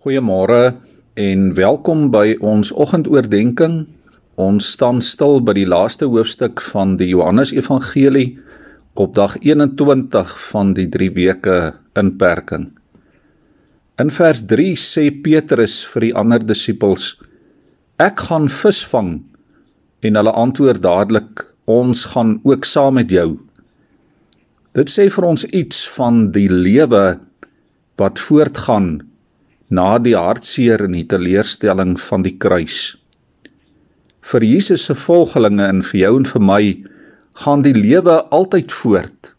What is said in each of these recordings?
Goeiemôre en welkom by ons oggendoordenkings. Ons staan stil by die laaste hoofstuk van die Johannes Evangelie op dag 21 van die 3 weke inperking. In vers 3 sê Petrus vir die ander disippels: Ek gaan visvang. En hulle antwoord dadelik: Ons gaan ook saam met jou. Dit sê vir ons iets van die lewe wat voortgaan na die hartseer en die teleurstelling van die kruis. Vir Jesus se volgelinge en vir jou en vir my gaan die lewe altyd voort.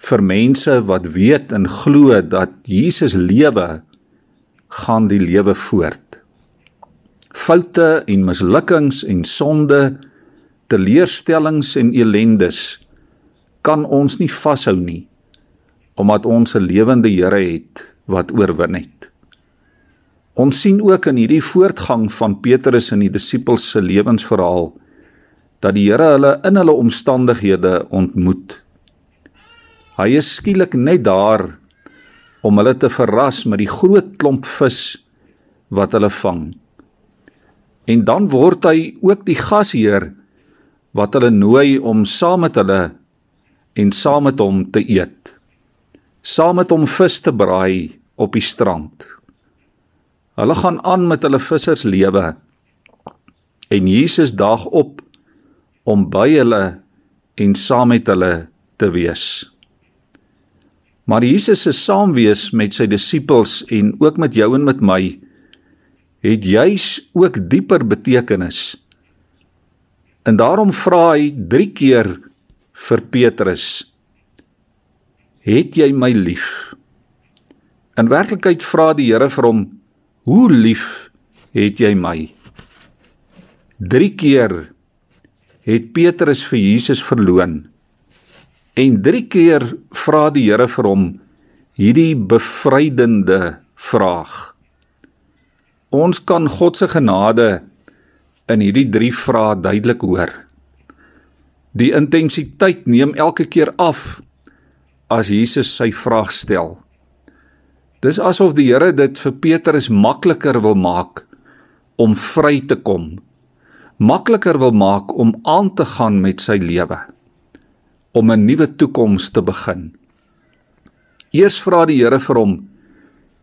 Vir mense wat weet en glo dat Jesus lewe, gaan die lewe voort. Foute en mislukkings en sonde, teleurstellings en elendes kan ons nie vashou nie omdat ons 'n lewende Here het wat oorwin het. Ons sien ook in hierdie voortgang van Petrus en die disippels se lewensverhaal dat die Here hulle in hulle omstandighede ontmoet. Hy is skielik net daar om hulle te verras met die groot klomp vis wat hulle vang. En dan word hy ook die gasheer wat hulle nooi om saam met hulle en saam met hom te eet. Saam met hom vis te braai op die strand. Hulle gaan aan met hulle visserslewe. En Jesus daag op om by hulle en saam met hulle te wees. Maar Jesus se saamwees met sy disippels en ook met jou en met my het juis ook dieper betekenis. En daarom vra hy 3 keer vir Petrus: "Het jy my lief?" In werklikheid vra die Here vir hom: Hoe lief het jy my? 3 keer het Petrus vir Jesus verloon. En 3 keer vra die Here vir hom hierdie bevrydende vraag. Ons kan God se genade in hierdie 3 vrae duidelik hoor. Die intensiteit neem elke keer af as Jesus sy vraag stel. Dis asof die Here dit vir Petrus makliker wil maak om vry te kom. Makliker wil maak om aan te gaan met sy lewe. Om 'n nuwe toekoms te begin. Eers vra die Here vir hom: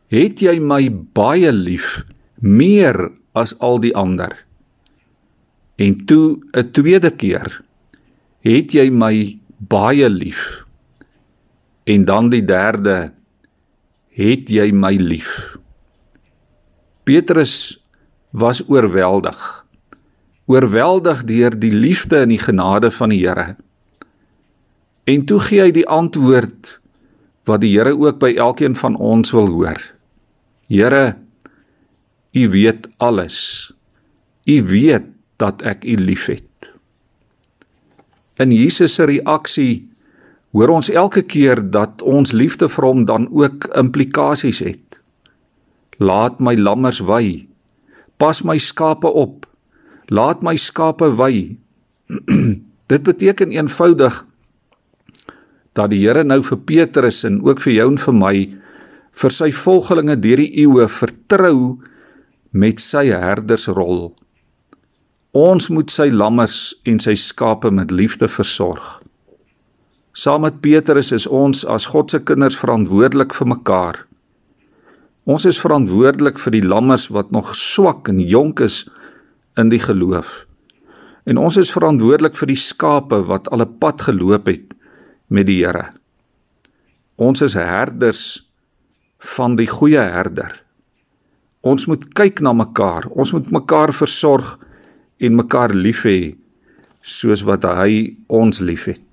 "Het jy my baie lief meer as al die ander?" En toe 'n tweede keer: "Het jy my baie lief?" En dan die derde: het jy my lief? Petrus was oorweldig. Oorweldig deur die liefde en die genade van die Here. En toe gee hy die antwoord wat die Here ook by elkeen van ons wil hoor. Here, U weet alles. U weet dat ek U liefhet. In Jesus se reaksie hoor ons elke keer dat ons liefde vir hom dan ook implikasies het. Laat my lammers wy. Pas my skape op. Laat my skape wy. Dit beteken eenvoudig dat die Here nou vir Petrus en ook vir jou en vir my vir sy volgelinge deur die eeue vertrou met sy herdersrol. Ons moet sy lammers en sy skape met liefde versorg. Saam met Petrus is ons as God se kinders verantwoordelik vir mekaar. Ons is verantwoordelik vir die lammers wat nog swak en jonk is in die geloof. En ons is verantwoordelik vir die skape wat al 'n pad geloop het met die Here. Ons is herders van die goeie herder. Ons moet kyk na mekaar. Ons moet mekaar versorg en mekaar lief hê soos wat hy ons liefhet.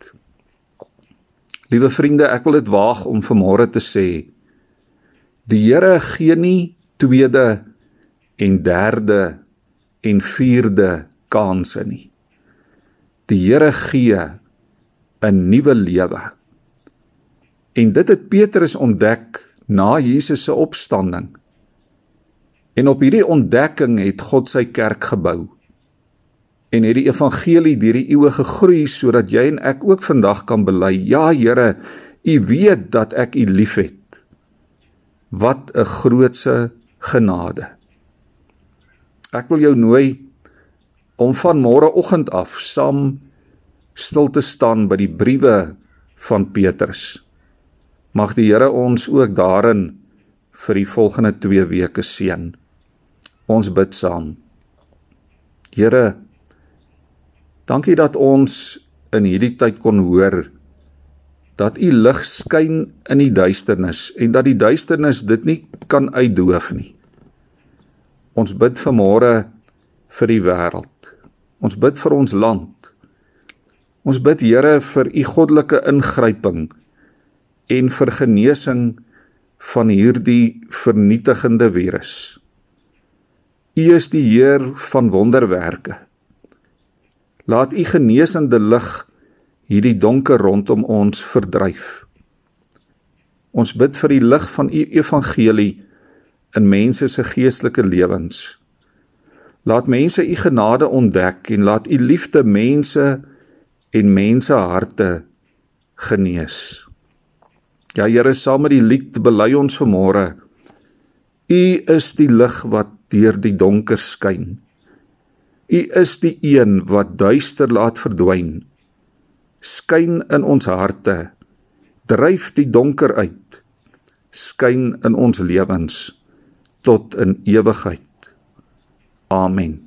Liewe vriende, ek wil dit waag om vanmôre te sê die Here gee nie tweede en derde en vierde kansse nie. Die Here gee 'n nuwe lewe. En dit het Petrus ontdek na Jesus se opstanding. En op hierdie ontdekking het God sy kerk gebou en het die evangelie deur die eeue gegroei sodat jy en ek ook vandag kan bely ja Here u weet dat ek u liefhet wat 'n grootse genade. Ek wil jou nooi om van môreoggend af saam stil te staan by die briewe van Petrus. Mag die Here ons ook daarin vir die volgende 2 weke seën. Ons bid saam. Here, dankie dat ons in hierdie tyd kon hoor dat u lig skyn in die duisternis en dat die duisternis dit nie kan uitdoof nie. Ons bid vanmôre vir die wêreld. Ons bid vir ons land. Ons bid Here vir u goddelike ingryping en vir genesing van hierdie vernietigende virus. U is die Heer van wonderwerke. Laat u genesende lig hierdie donker rondom ons verdryf. Ons bid vir die lig van u evangelie in mense se geestelike lewens. Laat mense u genade ontdek en laat u liefde mense en mense harte genees. Ja Here, saam met die lied bely ons vanmôre. U is die lig wat deur die donker skyn. U is die een wat duister laat verdwyn. Skyn in ons harte. Dryf die donker uit. Skyn in ons lewens tot in ewigheid. Amen.